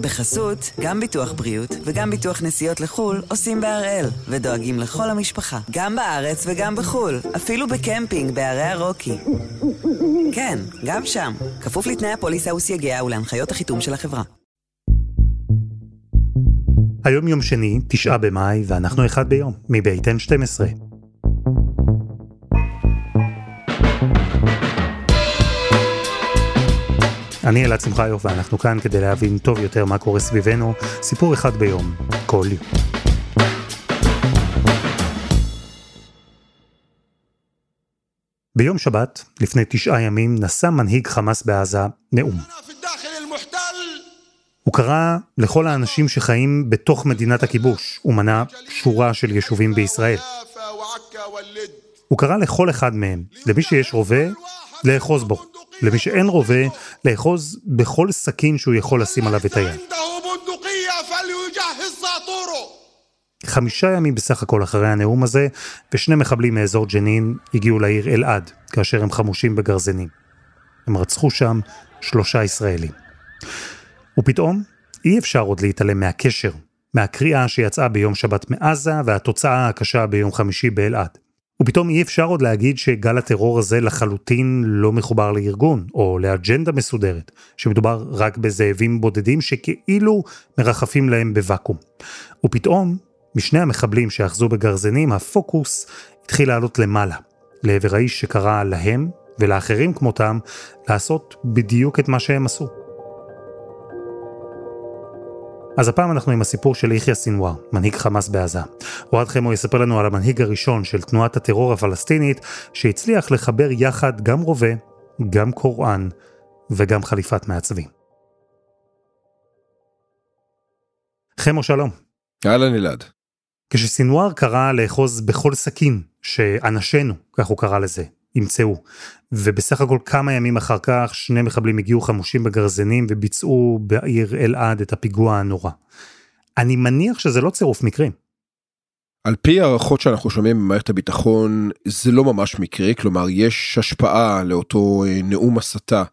בחסות, גם ביטוח בריאות וגם ביטוח נסיעות לחו"ל עושים בהראל, ודואגים לכל המשפחה, גם בארץ וגם בחו"ל, אפילו בקמפינג בערי הרוקי. כן, גם שם, כפוף לתנאי הפוליסה וסייגיה ולהנחיות החיתום של החברה. היום יום שני, תשעה במאי, ואנחנו אחד ביום, מבית N12. אני אלעד שמחיוף ואנחנו כאן כדי להבין טוב יותר מה קורה סביבנו, סיפור אחד ביום, כל יום. ביום שבת, לפני תשעה ימים, נשא מנהיג חמאס בעזה נאום. הוא קרא לכל האנשים שחיים בתוך מדינת הכיבוש, הוא מנה שורה של יישובים בישראל. הוא קרא לכל אחד מהם, למי שיש רובה, לאחוז בו. למי שאין רובה, לאחוז בכל סכין שהוא יכול לשים עליו את היד. חמישה ימים בסך הכל אחרי הנאום הזה, ושני מחבלים מאזור ג'נין הגיעו לעיר אלעד, כאשר הם חמושים בגרזנים. הם רצחו שם שלושה ישראלים. ופתאום אי אפשר עוד להתעלם מהקשר, מהקריאה שיצאה ביום שבת מעזה והתוצאה הקשה ביום חמישי באלעד. ופתאום אי אפשר עוד להגיד שגל הטרור הזה לחלוטין לא מחובר לארגון, או לאג'נדה מסודרת, שמדובר רק בזאבים בודדים שכאילו מרחפים להם בוואקום. ופתאום, משני המחבלים שאחזו בגרזנים, הפוקוס התחיל לעלות למעלה, לעבר האיש שקרא להם ולאחרים כמותם לעשות בדיוק את מה שהם עשו. אז הפעם אנחנו עם הסיפור של יחיא סינואר, מנהיג חמאס בעזה. אוהד חמו יספר לנו על המנהיג הראשון של תנועת הטרור הפלסטינית, שהצליח לחבר יחד גם רובה, גם קוראן וגם חליפת מעצבים. חמו שלום. אהלן אלעד. כשסינואר קרא לאחוז בכל סכין שאנשינו, כך הוא קרא לזה, ימצאו. ובסך הכל כמה ימים אחר כך שני מחבלים הגיעו חמושים בגרזנים וביצעו בעיר אלעד את הפיגוע הנורא. אני מניח שזה לא צירוף מקרים. על פי הערכות שאנחנו שומעים במערכת הביטחון זה לא ממש מקרי כלומר יש השפעה לאותו אה, נאום הסתה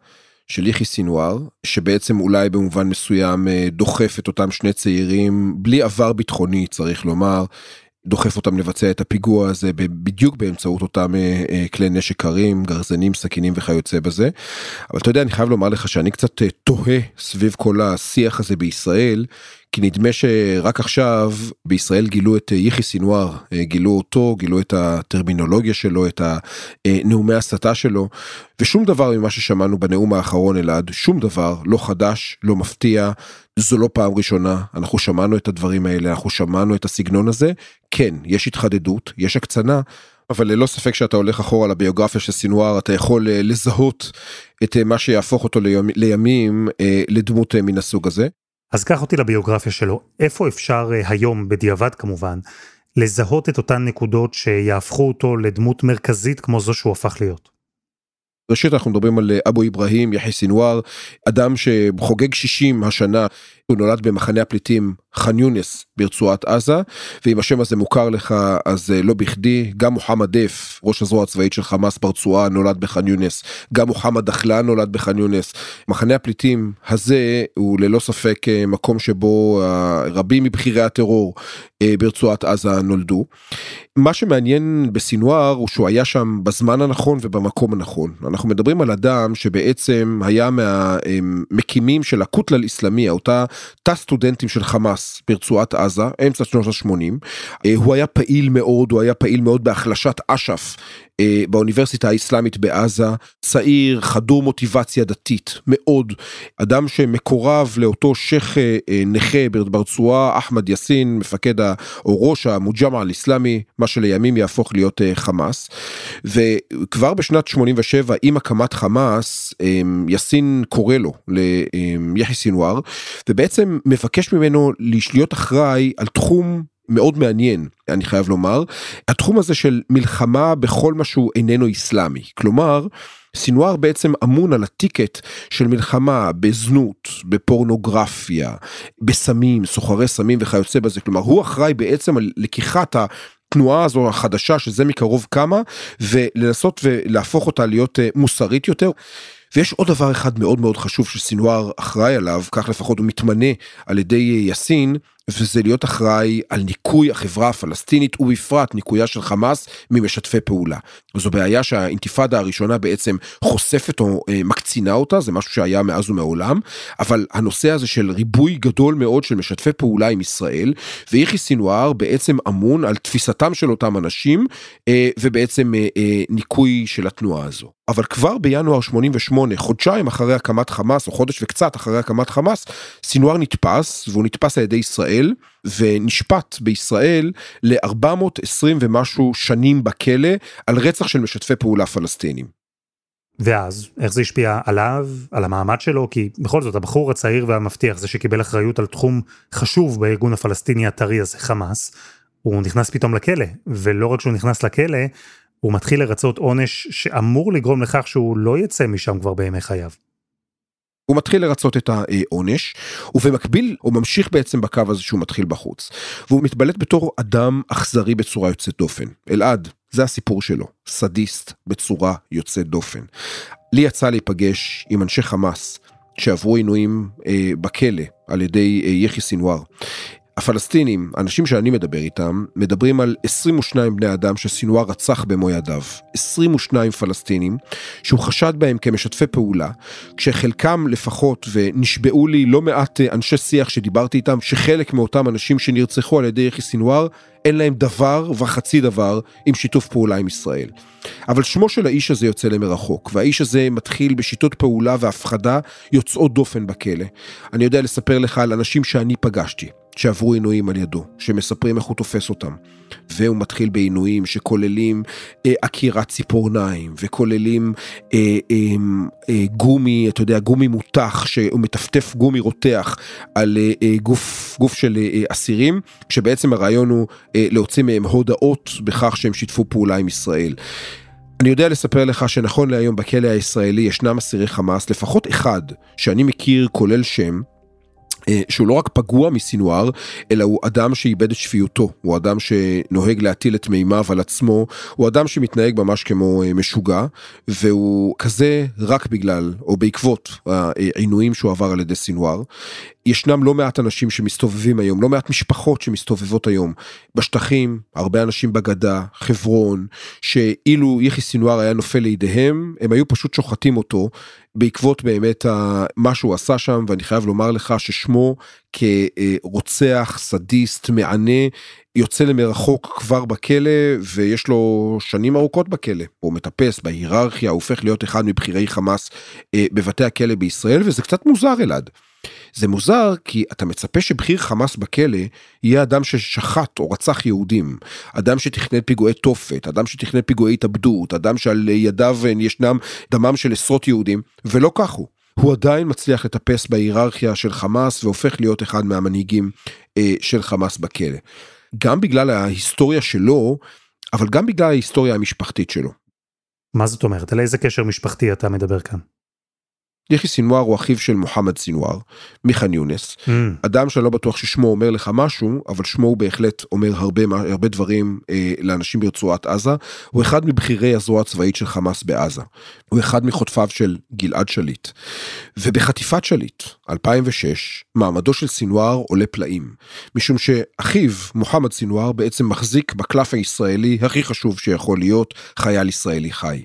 של יחי סינואר שבעצם אולי במובן מסוים אה, דוחף את אותם שני צעירים בלי עבר ביטחוני צריך לומר דוחף אותם לבצע את הפיגוע הזה בדיוק באמצעות אותם אה, אה, כלי נשק קרים, גרזנים, סכינים וכיוצא בזה. אבל אתה יודע, אני חייב לומר לך שאני קצת אה, תוהה סביב כל השיח הזה בישראל, כי נדמה שרק עכשיו בישראל גילו את יחי סינואר, גילו אותו, גילו את הטרמינולוגיה שלו, את הנאומי הסתה שלו, ושום דבר ממה ששמענו בנאום האחרון אלעד, שום דבר, לא חדש, לא מפתיע, זו לא פעם ראשונה, אנחנו שמענו את הדברים האלה, אנחנו שמענו את הסגנון הזה, כן, יש התחדדות, יש הקצנה, אבל ללא ספק שאתה הולך אחורה לביוגרפיה של סינואר, אתה יכול אה, לזהות את אה, מה שיהפוך אותו לימ, לימים אה, לדמות מן הסוג הזה. אז קח אותי לביוגרפיה שלו, איפה אפשר היום, בדיעבד כמובן, לזהות את אותן נקודות שיהפכו אותו לדמות מרכזית כמו זו שהוא הפך להיות? ראשית אנחנו מדברים על אבו אברהים יחיא סינואר אדם שחוגג 60 השנה הוא נולד במחנה הפליטים ח'אן יונס ברצועת עזה ואם השם הזה מוכר לך אז אה, לא בכדי. גם מוחמד דף ראש הזרוע הצבאית של חמאס ברצועה נולד בח'אן יונס. גם מוחמד דחלן נולד בח'אן יונס. מחנה הפליטים הזה הוא ללא ספק אה, מקום שבו רבים מבכירי הטרור אה, ברצועת עזה נולדו. מה שמעניין בסינואר הוא שהוא היה שם בזמן הנכון ובמקום הנכון. אנחנו מדברים על אדם שבעצם היה מהמקימים של הקוטלל איסלאמי אותה תא סטודנטים של חמאס ברצועת עזה אמצע שנות ה-80 אה, הוא היה פעיל מאוד הוא היה פעיל מאוד בהחלשת אש"ף באוניברסיטה האסלאמית בעזה צעיר חדור מוטיבציה דתית מאוד. אדם שמקורב לאותו שייח אה, נכה ברצועה אחמד יאסין מפקד או ראש המוג'מע אל-אסלאמי מה שלימים יהפוך להיות חמאס. וכבר בשנת 87 עם הקמת חמאס יאסין קורא לו ליחיא סינואר ובעצם מבקש ממנו להיות אחראי על תחום מאוד מעניין אני חייב לומר התחום הזה של מלחמה בכל מה שהוא איננו אסלאמי כלומר. סינואר בעצם אמון על הטיקט של מלחמה בזנות, בפורנוגרפיה, בסמים, סוחרי סמים וכיוצא בזה, כלומר הוא אחראי בעצם על לקיחת התנועה הזו החדשה שזה מקרוב כמה ולנסות ולהפוך אותה להיות אה, מוסרית יותר. ויש עוד דבר אחד מאוד מאוד חשוב שסינואר אחראי עליו, כך לפחות הוא מתמנה על ידי יאסין, וזה להיות אחראי על ניקוי החברה הפלסטינית ובפרט ניקויה של חמאס ממשתפי פעולה. זו בעיה שהאינתיפאדה הראשונה בעצם חושפת או אה, מקצינה אותה, זה משהו שהיה מאז ומעולם, אבל הנושא הזה של ריבוי גדול מאוד של משתפי פעולה עם ישראל, ויחי סינואר בעצם אמון על תפיסתם של אותם אנשים אה, ובעצם אה, ניקוי של התנועה הזו. אבל כבר בינואר 88, חודשיים אחרי הקמת חמאס, או חודש וקצת אחרי הקמת חמאס, סינואר נתפס, והוא נתפס על ידי ישראל, ונשפט בישראל ל-420 ומשהו שנים בכלא על רצח של משתפי פעולה פלסטינים. ואז, איך זה השפיע עליו, על המעמד שלו? כי בכל זאת, הבחור הצעיר והמבטיח, זה שקיבל אחריות על תחום חשוב בארגון הפלסטיני הטרי הזה, חמאס, הוא נכנס פתאום לכלא, ולא רק שהוא נכנס לכלא, הוא מתחיל לרצות עונש שאמור לגרום לכך שהוא לא יצא משם כבר בימי חייו. הוא מתחיל לרצות את העונש ובמקביל הוא ממשיך בעצם בקו הזה שהוא מתחיל בחוץ. והוא מתבלט בתור אדם אכזרי בצורה יוצאת דופן. אלעד זה הסיפור שלו. סדיסט בצורה יוצאת דופן. לי יצא להיפגש עם אנשי חמאס שעברו עינויים אה, בכלא על ידי אה, יחי סינואר הפלסטינים, אנשים שאני מדבר איתם, מדברים על 22 בני אדם שסינואר רצח במו ידיו. 22 פלסטינים שהוא חשד בהם כמשתפי פעולה, כשחלקם לפחות, ונשבעו לי לא מעט אנשי שיח שדיברתי איתם, שחלק מאותם אנשים שנרצחו על ידי יחי סינואר, אין להם דבר וחצי דבר עם שיתוף פעולה עם ישראל. אבל שמו של האיש הזה יוצא למרחוק, והאיש הזה מתחיל בשיטות פעולה והפחדה יוצאות דופן בכלא. אני יודע לספר לך על אנשים שאני פגשתי. שעברו עינויים על ידו, שמספרים איך הוא תופס אותם. והוא מתחיל בעינויים שכוללים אה, עקירת ציפורניים, וכוללים אה, אה, אה, גומי, אתה יודע, גומי מותח, שהוא מטפטף גומי רותח על אה, אה, גוף, גוף של אה, אסירים, כשבעצם הרעיון הוא אה, להוציא מהם הודאות בכך שהם שיתפו פעולה עם ישראל. אני יודע לספר לך שנכון להיום בכלא הישראלי ישנם אסירי חמאס, לפחות אחד שאני מכיר כולל שם, אה, שהוא לא רק פגוע מסינואר, אלא הוא אדם שאיבד את שפיותו, הוא אדם שנוהג להטיל את מימיו על עצמו, הוא אדם שמתנהג ממש כמו אה, משוגע, והוא כזה רק בגלל, או בעקבות העינויים שהוא עבר על ידי סינואר. ישנם לא מעט אנשים שמסתובבים היום, לא מעט משפחות שמסתובבות היום בשטחים, הרבה אנשים בגדה, חברון, שאילו יחי סינואר היה נופל לידיהם, הם היו פשוט שוחטים אותו בעקבות באמת מה שהוא עשה שם, ואני חייב לומר לך ששמו כרוצח, סדיסט, מענה, יוצא למרחוק כבר בכלא ויש לו שנים ארוכות בכלא. הוא מטפס בהיררכיה, הוא הופך להיות אחד מבכירי חמאס אה, בבתי הכלא בישראל, וזה קצת מוזר אלעד. זה מוזר כי אתה מצפה שבכיר חמאס בכלא יהיה אדם ששחט או רצח יהודים, אדם שתכנן פיגועי תופת, אדם שתכנן פיגועי התאבדות, אדם שעל ידיו ישנם דמם של עשרות יהודים, ולא כך הוא. הוא עדיין מצליח לטפס בהיררכיה של חמאס והופך להיות אחד מהמנהיגים אה, של חמאס בכלא. גם בגלל ההיסטוריה שלו, אבל גם בגלל ההיסטוריה המשפחתית שלו. מה זאת אומרת? על איזה קשר משפחתי אתה מדבר כאן? יחי סינואר הוא אחיו של מוחמד סינואר מח'אן יונס. Mm. אדם שאני לא בטוח ששמו אומר לך משהו אבל שמו הוא בהחלט אומר הרבה הרבה דברים אה, לאנשים ברצועת עזה. הוא אחד מבכירי הזרוע הצבאית של חמאס בעזה. הוא אחד מחוטפיו של גלעד שליט. ובחטיפת שליט 2006 מעמדו של סינואר עולה פלאים משום שאחיו מוחמד סינואר בעצם מחזיק בקלף הישראלי הכי חשוב שיכול להיות חייל ישראלי חי.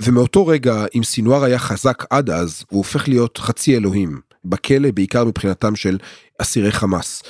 ומאותו רגע אם סינואר היה חזק עד אז הוא הופך להיות חצי אלוהים בכלא בעיקר מבחינתם של אסירי חמאס.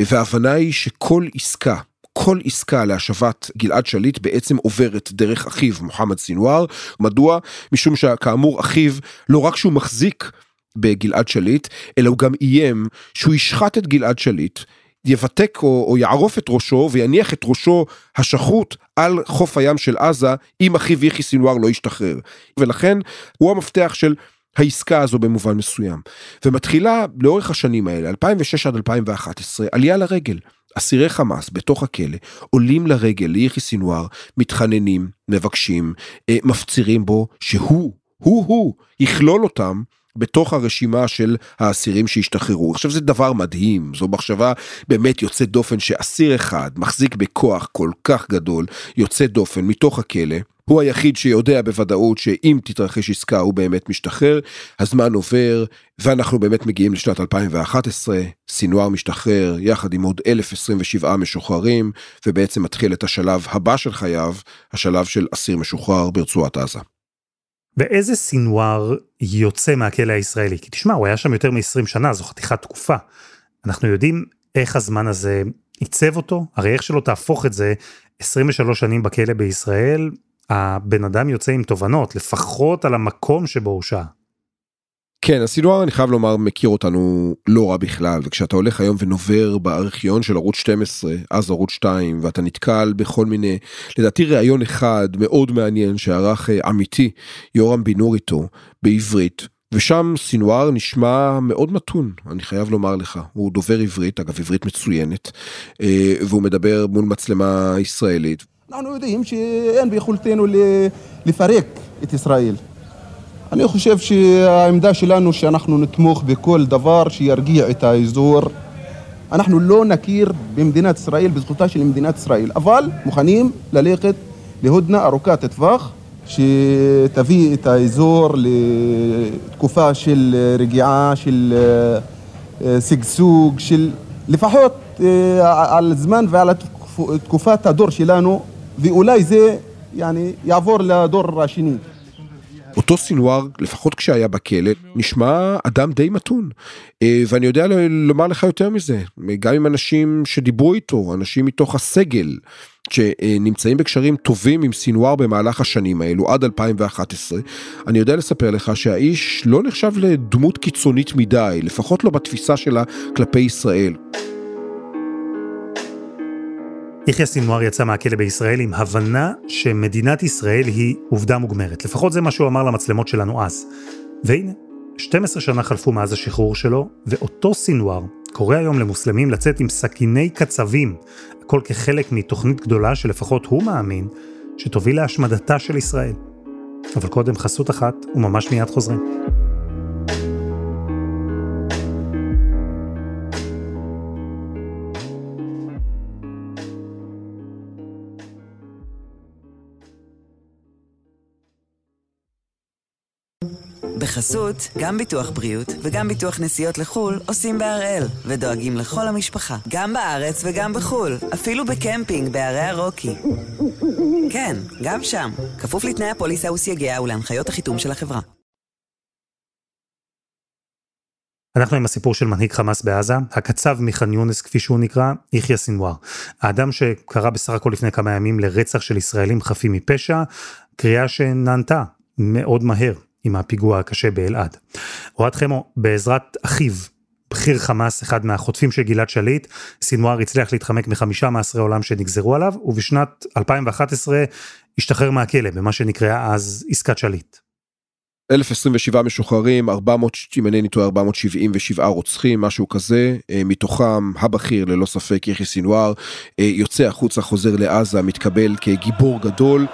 וההבנה היא שכל עסקה כל עסקה להשבת גלעד שליט בעצם עוברת דרך אחיו מוחמד סינואר. מדוע? משום שכאמור אחיו לא רק שהוא מחזיק בגלעד שליט אלא הוא גם איים שהוא ישחט את גלעד שליט יבתק או, או יערוף את ראשו ויניח את ראשו השחוט על חוף הים של עזה אם אחיו יחי סינואר לא ישתחרר ולכן הוא המפתח של העסקה הזו במובן מסוים. ומתחילה לאורך השנים האלה, 2006 עד 2011, עלייה לרגל. אסירי חמאס בתוך הכלא עולים לרגל ליחי סינואר, מתחננים, מבקשים, אה, מפצירים בו שהוא, הוא הוא, יכלול אותם בתוך הרשימה של האסירים שהשתחררו. עכשיו זה דבר מדהים, זו מחשבה באמת יוצאת דופן שאסיר אחד מחזיק בכוח כל כך גדול, יוצא דופן מתוך הכלא. הוא היחיד שיודע בוודאות שאם תתרחש עסקה הוא באמת משתחרר, הזמן עובר ואנחנו באמת מגיעים לשנת 2011, סינואר משתחרר יחד עם עוד 1027 משוחררים ובעצם מתחיל את השלב הבא של חייו, השלב של אסיר משוחרר ברצועת עזה. ואיזה סינואר יוצא מהכלא הישראלי? כי תשמע, הוא היה שם יותר מ-20 שנה, זו חתיכת תקופה. אנחנו יודעים איך הזמן הזה עיצב אותו? הרי איך שלא תהפוך את זה, 23 שנים בכלא בישראל, הבן אדם יוצא עם תובנות, לפחות על המקום שבו הוא שהה. כן, הסינואר אני חייב לומר מכיר אותנו לא רע בכלל וכשאתה הולך היום ונובר בארכיון של ערוץ 12 אז ערוץ 2 ואתה נתקל בכל מיני לדעתי ראיון אחד מאוד מעניין שערך אה, עמיתי יורם בינור איתו בעברית ושם סינואר נשמע מאוד מתון אני חייב לומר לך הוא דובר עברית אגב עברית מצוינת אה, והוא מדבר מול מצלמה ישראלית. אנחנו יודעים שאין ביכולתנו לפרק את ישראל. אני חושב שהעמדה שלנו שאנחנו נתמוך בכל דבר שירגיע את האזור. אנחנו לא נכיר במדינת ישראל, בזכותה של מדינת ישראל, אבל מוכנים ללכת להודנה ארוכת טווח שתביא את האזור לתקופה של רגיעה, של אה, שגשוג, של לפחות אה, על זמן ועל תקופת הדור שלנו, ואולי זה יעני, יעבור לדור השני. אותו סינואר, לפחות כשהיה בכלא, נשמע אדם די מתון. אה, ואני יודע לומר לך יותר מזה, גם עם אנשים שדיברו איתו, אנשים מתוך הסגל, שנמצאים בקשרים טובים עם סינואר במהלך השנים האלו, עד 2011, אני יודע לספר לך שהאיש לא נחשב לדמות קיצונית מדי, לפחות לא בתפיסה שלה כלפי ישראל. יחיא סינואר יצא מהכלא בישראל עם הבנה שמדינת ישראל היא עובדה מוגמרת. לפחות זה מה שהוא אמר למצלמות שלנו אז. והנה, 12 שנה חלפו מאז השחרור שלו, ואותו סינואר קורא היום למוסלמים לצאת עם סכיני קצבים, הכל כחלק מתוכנית גדולה שלפחות הוא מאמין שתוביל להשמדתה של ישראל. אבל קודם חסות אחת, וממש מיד חוזרים. בחסות, גם ביטוח בריאות וגם ביטוח נסיעות לחו"ל עושים בהראל, ודואגים לכל המשפחה, גם בארץ וגם בחו"ל, אפילו בקמפינג בערי הרוקי. כן, גם שם, כפוף לתנאי הפוליסה וסייגיה ולהנחיות החיתום של החברה. אנחנו עם הסיפור של מנהיג חמאס בעזה, הקצב מח'אן יונס כפי שהוא נקרא, יחיא סינואר. האדם שקרא בסך הכל לפני כמה ימים לרצח של ישראלים חפים מפשע, קריאה שנענתה מאוד מהר עם הפיגוע הקשה באלעד. אוהד חמו, בעזרת אחיו, בכיר חמאס, אחד מהחוטפים של גלעד שליט, סינואר הצליח להתחמק מחמישה מאסרי עולם שנגזרו עליו, ובשנת 2011 השתחרר מהכלא, במה שנקראה אז עסקת שליט. 1027 משוחררים, 400, אם אינני טועה, 477 רוצחים, משהו כזה, אה, מתוכם הבכיר ללא ספק יחיא סינואר, אה, יוצא החוצה, חוזר לעזה, מתקבל כגיבור גדול.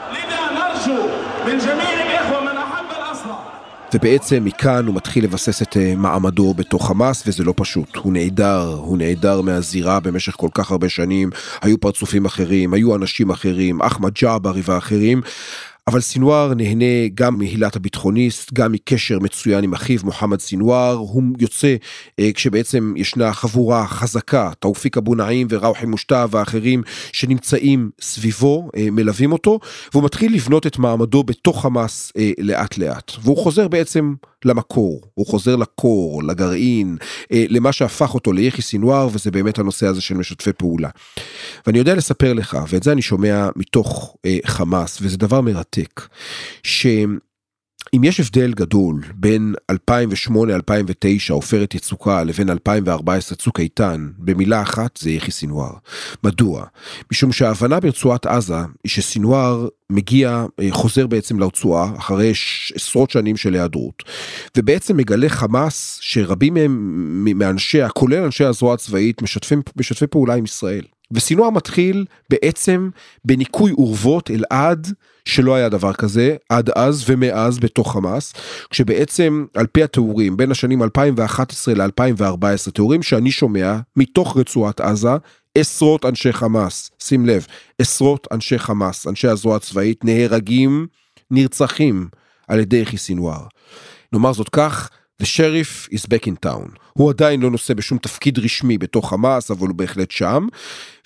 ובעצם מכאן הוא מתחיל לבסס את אה, מעמדו בתוך חמאס וזה לא פשוט, הוא נעדר, הוא נעדר מהזירה במשך כל כך הרבה שנים, היו פרצופים אחרים, היו אנשים אחרים, אחמד ג'עברי ואחרים. אבל סינואר נהנה גם מהילת הביטחוניסט, גם מקשר מצוין עם אחיו מוחמד סינואר, הוא יוצא אה, כשבעצם ישנה חבורה חזקה, תאופיק אבו נעים וראוחי מושתא ואחרים שנמצאים סביבו, אה, מלווים אותו, והוא מתחיל לבנות את מעמדו בתוך חמאס אה, לאט לאט, והוא חוזר בעצם למקור, הוא חוזר לקור, לגרעין, אה, למה שהפך אותו ליחי סינואר, וזה באמת הנושא הזה של משתפי פעולה. ואני יודע לספר לך, ואת זה אני שומע מתוך אה, חמאס, וזה דבר מרתק, ש... אם יש הבדל גדול בין 2008-2009 עופרת יצוקה לבין 2014 צוק איתן במילה אחת זה יחי סינואר. מדוע? משום שההבנה ברצועת עזה היא שסינואר מגיע אה, חוזר בעצם לרצועה אחרי עשרות שנים של היעדרות ובעצם מגלה חמאס שרבים מהם מאנשיה כולל אנשי הזרוע הצבאית משתפים משתפי פעולה עם ישראל. וסינואר מתחיל בעצם בניקוי אורוות אלעד שלא היה דבר כזה עד אז ומאז בתוך חמאס כשבעצם על פי התיאורים בין השנים 2011 ל-2014 תיאורים שאני שומע מתוך רצועת עזה עשרות אנשי חמאס שים לב עשרות אנשי חמאס אנשי הזרוע הצבאית נהרגים נרצחים על ידי יחי סינואר. נאמר זאת כך The sheriff is back in town. הוא עדיין לא נושא בשום תפקיד רשמי בתוך חמאס, אבל הוא בהחלט שם,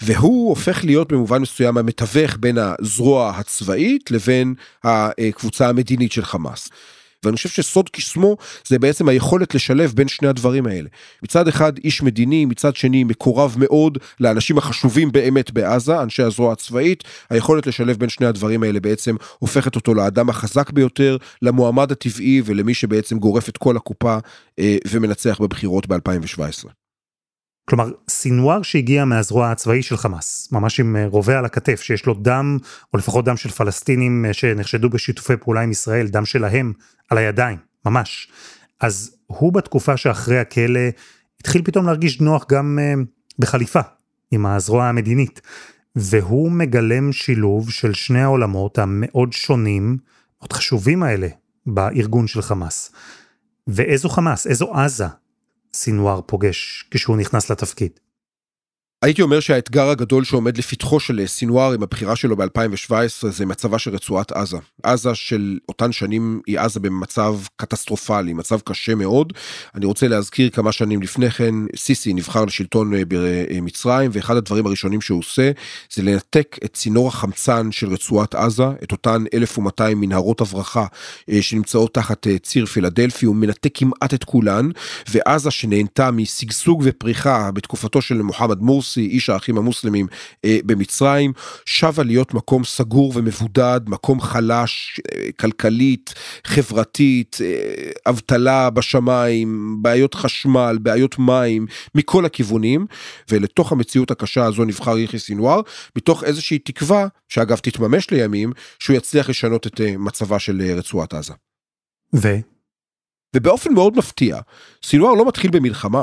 והוא הופך להיות במובן מסוים המתווך בין הזרוע הצבאית לבין הקבוצה המדינית של חמאס. ואני חושב שסוד קסמו זה בעצם היכולת לשלב בין שני הדברים האלה. מצד אחד איש מדיני, מצד שני מקורב מאוד לאנשים החשובים באמת בעזה, אנשי הזרוע הצבאית, היכולת לשלב בין שני הדברים האלה בעצם הופכת אותו לאדם החזק ביותר, למועמד הטבעי ולמי שבעצם גורף את כל הקופה אה, ומנצח בבחירות ב-2017. כלומר, סינואר שהגיע מהזרוע הצבאי של חמאס, ממש עם אה, רובה על הכתף, שיש לו דם, או לפחות דם של פלסטינים אה, שנחשדו בשיתופי פעולה עם ישראל, דם שלהם, על הידיים, ממש. אז הוא בתקופה שאחרי הכלא התחיל פתאום להרגיש נוח גם uh, בחליפה, עם הזרוע המדינית. והוא מגלם שילוב של שני העולמות המאוד שונים, מאוד חשובים האלה, בארגון של חמאס. ואיזו חמאס, איזו עזה, סינואר פוגש כשהוא נכנס לתפקיד. הייתי אומר שהאתגר הגדול שעומד לפתחו של סינואר עם הבחירה שלו ב-2017 זה מצבה של רצועת עזה. עזה של אותן שנים היא עזה במצב קטסטרופלי, מצב קשה מאוד. אני רוצה להזכיר כמה שנים לפני כן, סיסי נבחר לשלטון אה, במצרים, ואחד הדברים הראשונים שהוא עושה זה לנתק את צינור החמצן של רצועת עזה, את אותן 1200 מנהרות הברחה אה, שנמצאות תחת אה, ציר פילדלפי, הוא מנתק כמעט את כולן, ועזה שנהנתה משגשוג ופריחה בתקופתו של מוחמד מורסי, מורסי, איש האחים המוסלמים אה, במצרים, שבה להיות מקום סגור ומבודד, מקום חלש, אה, כלכלית, חברתית, אה, אבטלה בשמיים, בעיות חשמל, בעיות מים, מכל הכיוונים, ולתוך המציאות הקשה הזו נבחר יחיא סינואר, מתוך איזושהי תקווה, שאגב תתממש לימים, שהוא יצליח לשנות את אה, מצבה של אה, רצועת עזה. ו? ובאופן מאוד מפתיע, סינואר לא מתחיל במלחמה.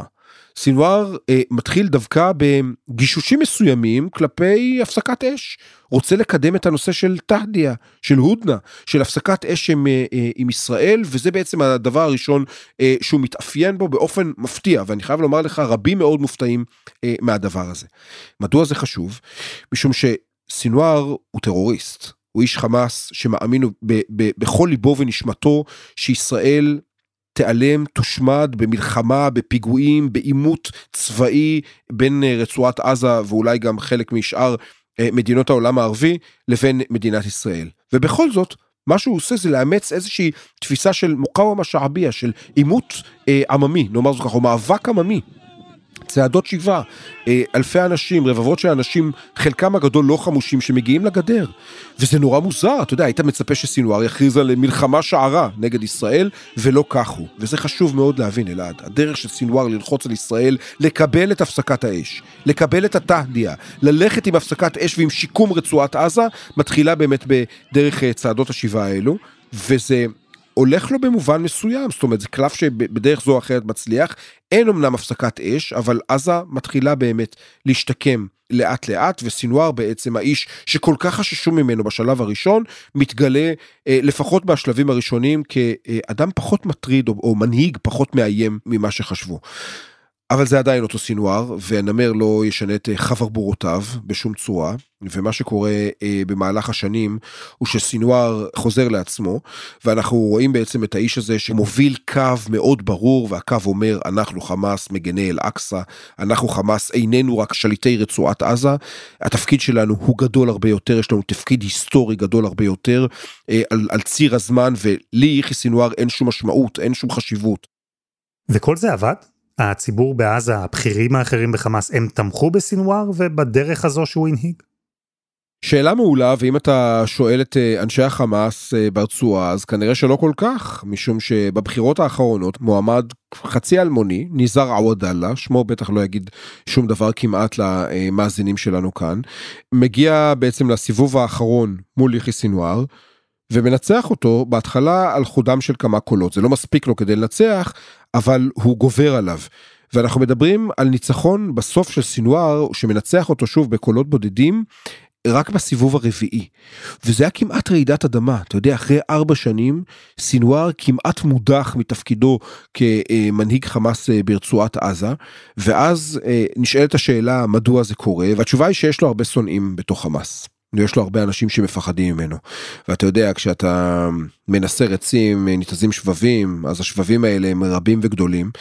סינואר אה, מתחיל דווקא בגישושים מסוימים כלפי הפסקת אש. רוצה לקדם את הנושא של תהדיה, של הודנה, של הפסקת אש עם, אה, אה, עם ישראל, וזה בעצם הדבר הראשון אה, שהוא מתאפיין בו באופן מפתיע, ואני חייב לומר לך, רבים מאוד מופתעים אה, מהדבר הזה. מדוע זה חשוב? משום שסינואר הוא טרוריסט. הוא איש חמאס שמאמין ב, ב, בכל ליבו ונשמתו שישראל תיעלם, תושמד במלחמה, בפיגועים, בעימות צבאי בין אה, רצועת עזה ואולי גם חלק משאר אה, מדינות העולם הערבי לבין מדינת ישראל. ובכל זאת, מה שהוא עושה זה לאמץ איזושהי תפיסה של מוקאוומה שעביה, של עימות אה, עממי, נאמר זאת ככה, או מאבק עממי. צעדות שיבה, אה, אלפי אנשים, רבבות של אנשים, חלקם הגדול לא חמושים שמגיעים לגדר. וזה נורא מוזר, אתה יודע, היית מצפה שסינואר יכריז על מלחמה שערה נגד ישראל, ולא כך הוא. וזה חשוב מאוד להבין, אלעד. הדרך של סינואר ללחוץ על ישראל, לקבל את הפסקת האש, לקבל את התהדיה, ללכת עם הפסקת אש ועם שיקום רצועת עזה, מתחילה באמת בדרך אה, צעדות השיבה האלו. וזה הולך לו במובן מסוים, זאת אומרת זה קלף שבדרך זו או אחרת מצליח, אין אמנם הפסקת אש, אבל עזה מתחילה באמת להשתקם לאט לאט, וסינואר בעצם האיש שכל כך חששו ממנו בשלב הראשון, מתגלה אה, לפחות בשלבים הראשונים כאדם פחות מטריד או, או מנהיג פחות מאיים ממה שחשבו. אבל זה עדיין אותו סינואר, והנמר לא ישנה את אה, חברבורותיו בשום צורה, ומה שקורה אה, במהלך השנים הוא שסינואר חוזר לעצמו, ואנחנו רואים בעצם את האיש הזה שמוביל קו מאוד ברור, והקו אומר אנחנו חמאס מגני אל-אקצא, אנחנו חמאס איננו רק שליטי רצועת עזה, התפקיד שלנו הוא גדול הרבה יותר, יש לנו תפקיד היסטורי גדול הרבה יותר אה, על, על ציר הזמן, ולי יחי סינואר אין שום משמעות, אין שום חשיבות. וכל זה עבד? הציבור בעזה, הבכירים האחרים בחמאס, הם תמכו בסינואר ובדרך הזו שהוא הנהיג? שאלה מעולה, ואם אתה שואל את אה, אנשי החמאס אה, ברצועה, אז כנראה שלא כל כך, משום שבבחירות האחרונות מועמד חצי אלמוני, ניזר עוודאללה, שמו בטח לא יגיד שום דבר כמעט למאזינים שלנו כאן, מגיע בעצם לסיבוב האחרון מול יחי סינואר, ומנצח אותו בהתחלה על חודם של כמה קולות. זה לא מספיק לו כדי לנצח, אבל הוא גובר עליו. ואנחנו מדברים על ניצחון בסוף של סינואר שמנצח אותו שוב בקולות בודדים רק בסיבוב הרביעי. וזה היה כמעט רעידת אדמה, אתה יודע, אחרי ארבע שנים, סינואר כמעט מודח מתפקידו כמנהיג חמאס אה, ברצועת עזה, ואז אה, נשאלת השאלה מדוע זה קורה, והתשובה היא שיש לו הרבה שונאים בתוך חמאס. יש לו הרבה אנשים שמפחדים ממנו. ואתה יודע, כשאתה מנסה רצים, ניתזים שבבים, אז השבבים האלה הם רבים וגדולים,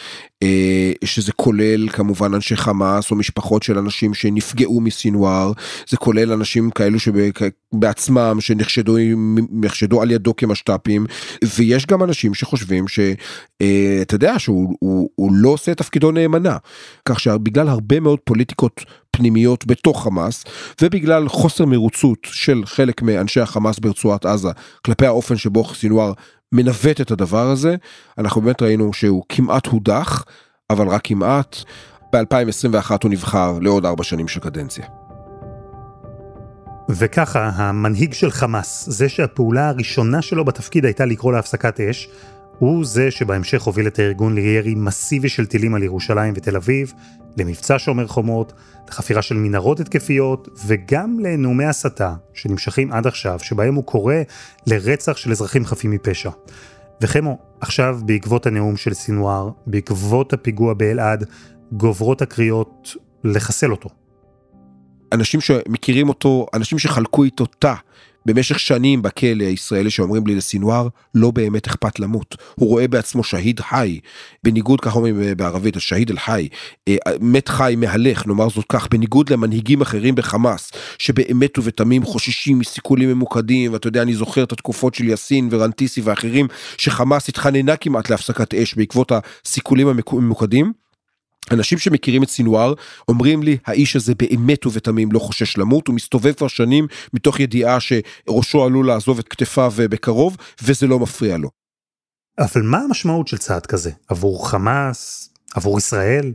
שזה כולל כמובן אנשי חמאס או משפחות של אנשים שנפגעו מסינואר, זה כולל אנשים כאלו שבעצמם שנחשדו נחשדו על ידו כמשת"פים, ויש גם אנשים שחושבים שאתה אה, יודע שהוא הוא, הוא לא עושה את תפקידו נאמנה. כך שבגלל הרבה מאוד פוליטיקות פנימיות בתוך חמאס, ובגלל חוסר מרוצות של חלק מאנשי החמאס ברצועת עזה כלפי האופן שבו סינואר מנווט את הדבר הזה, אנחנו באמת ראינו שהוא כמעט הודח, אבל רק כמעט. ב-2021 הוא נבחר לעוד ארבע שנים של קדנציה. וככה, המנהיג של חמאס, זה שהפעולה הראשונה שלו בתפקיד הייתה לקרוא להפסקת אש, הוא זה שבהמשך הוביל את הארגון לירי מסיבי של טילים על ירושלים ותל אביב, למבצע שומר חומות, לחפירה של מנהרות התקפיות, וגם לנאומי הסתה שנמשכים עד עכשיו, שבהם הוא קורא לרצח של אזרחים חפים מפשע. וחמו, עכשיו בעקבות הנאום של סינואר, בעקבות הפיגוע באלעד, גוברות הקריאות לחסל אותו. אנשים שמכירים אותו, אנשים שחלקו איתו תא במשך שנים בכלא הישראלי שאומרים לי לסינואר לא באמת אכפת למות. הוא רואה בעצמו שהיד חי. בניגוד כך אומרים בערבית השהיד אל חי. אה, מת חי מהלך נאמר זאת כך בניגוד למנהיגים אחרים בחמאס שבאמת ובתמים חוששים מסיכולים ממוקדים ואתה יודע אני זוכר את התקופות של יאסין ורנטיסי ואחרים שחמאס התחננה כמעט להפסקת אש בעקבות הסיכולים הממוקדים. אנשים שמכירים את סינואר אומרים לי האיש הזה באמת ובתמים לא חושש למות הוא מסתובב כבר שנים מתוך ידיעה שראשו עלול לעזוב את כתפיו בקרוב וזה לא מפריע לו. אבל מה המשמעות של צעד כזה עבור חמאס עבור ישראל?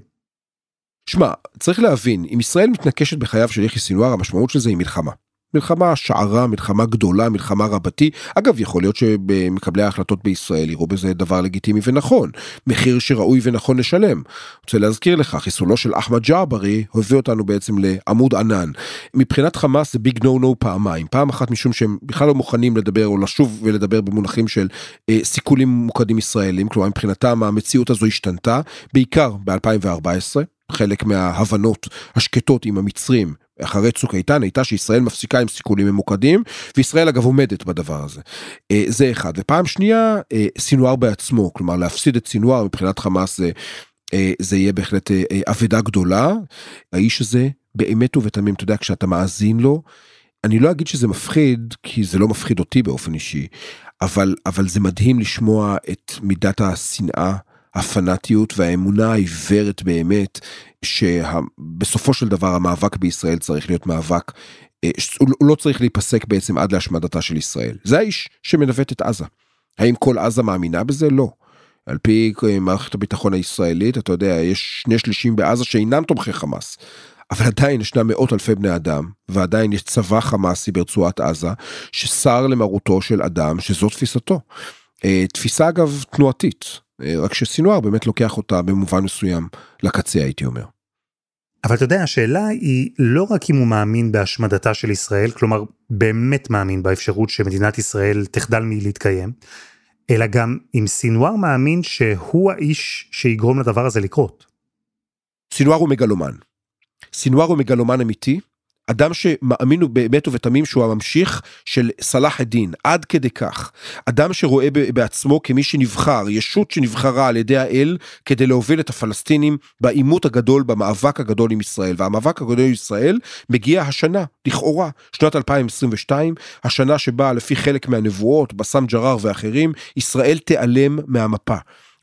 שמע צריך להבין אם ישראל מתנקשת בחייו של יחיא סינואר המשמעות של זה היא מלחמה. מלחמה שערה, מלחמה גדולה, מלחמה רבתי. אגב, יכול להיות שמקבלי ההחלטות בישראל יראו בזה דבר לגיטימי ונכון, מחיר שראוי ונכון לשלם. רוצה להזכיר לך, חיסולו של אחמד ג'עברי הביא אותנו בעצם לעמוד ענן. מבחינת חמאס זה ביג נו נו פעמיים. פעם אחת משום שהם בכלל לא מוכנים לדבר או לשוב ולדבר במונחים של אה, סיכולים ממוקדים ישראלים, כלומר מבחינתם המציאות הזו השתנתה, בעיקר ב-2014. חלק מההבנות השקטות עם המצרים אחרי צוק איתן הייתה שישראל מפסיקה עם סיכולים ממוקדים וישראל אגב עומדת בדבר הזה. אה, זה אחד ופעם שנייה אה, סינואר בעצמו כלומר להפסיד את סינואר מבחינת חמאס זה, אה, זה יהיה בהחלט אבדה גדולה האיש הזה באמת ובתמים אתה יודע כשאתה מאזין לו אני לא אגיד שזה מפחיד כי זה לא מפחיד אותי באופן אישי אבל אבל זה מדהים לשמוע את מידת השנאה הפנאטיות והאמונה העיוורת באמת שבסופו של דבר המאבק בישראל צריך להיות מאבק אה, הוא לא צריך להיפסק בעצם עד להשמדתה של ישראל זה האיש שמנווט את עזה. האם כל עזה מאמינה בזה? לא. על פי אה, מערכת הביטחון הישראלית אתה יודע יש שני שלישים בעזה שאינם תומכי חמאס. אבל עדיין ישנם מאות אלפי בני אדם ועדיין יש צבא חמאסי ברצועת עזה שסר למרותו של אדם שזו תפיסתו. אה, תפיסה אגב תנועתית רק שסינואר באמת לוקח אותה במובן מסוים לקצה הייתי אומר. אבל אתה יודע השאלה היא לא רק אם הוא מאמין בהשמדתה של ישראל כלומר באמת מאמין באפשרות שמדינת ישראל תחדל מלהתקיים אלא גם אם סינואר מאמין שהוא האיש שיגרום לדבר הזה לקרות. סינואר הוא מגלומן. סינואר הוא מגלומן אמיתי אדם שמאמין באמת ובתמים שהוא הממשיך של סלאח א-דין עד כדי כך אדם שרואה בעצמו כמי שנבחר ישות שנבחרה על ידי האל כדי להוביל את הפלסטינים בעימות הגדול במאבק הגדול עם ישראל והמאבק הגדול עם ישראל מגיע השנה לכאורה שנת 2022 השנה שבה לפי חלק מהנבואות בסם ג'רר ואחרים ישראל תיעלם מהמפה.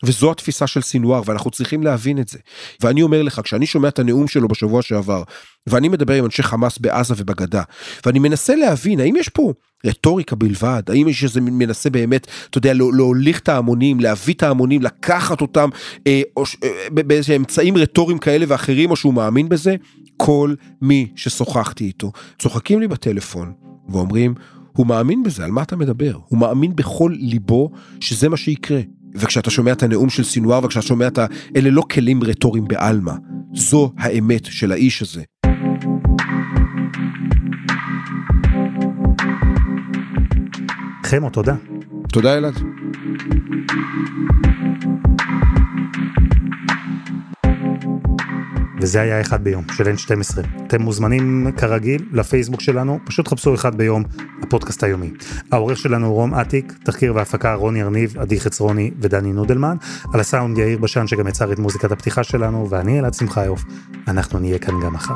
וזו התפיסה של סינואר ואנחנו צריכים להבין את זה. ואני אומר לך כשאני שומע את הנאום שלו בשבוע שעבר ואני מדבר עם אנשי חמאס בעזה ובגדה ואני מנסה להבין האם יש פה רטוריקה בלבד? האם יש איזה מנסה באמת אתה יודע לא, להוליך את ההמונים להביא את ההמונים לקחת אותם אה, או, אה, באיזה אמצעים רטוריים כאלה ואחרים או שהוא מאמין בזה? כל מי ששוחחתי איתו צוחקים לי בטלפון ואומרים הוא מאמין בזה על מה אתה מדבר? הוא מאמין בכל ליבו שזה מה שיקרה וכשאתה שומע את הנאום של סינואר וכשאתה שומע את ה... אלה לא כלים רטוריים בעלמא, זו האמת של האיש הזה. חמו, תודה. תודה אלעד. וזה היה אחד ביום של N12. אתם מוזמנים כרגיל לפייסבוק שלנו, פשוט חפשו אחד ביום, הפודקאסט היומי. העורך שלנו רום אטיק, תחקיר והפקה רוני ארניב, עדי חצרוני ודני נודלמן, על הסאונד יאיר בשן שגם יצר את מוזיקת הפתיחה שלנו, ואני אלעד שמחיוף, אנחנו נהיה כאן גם מחר.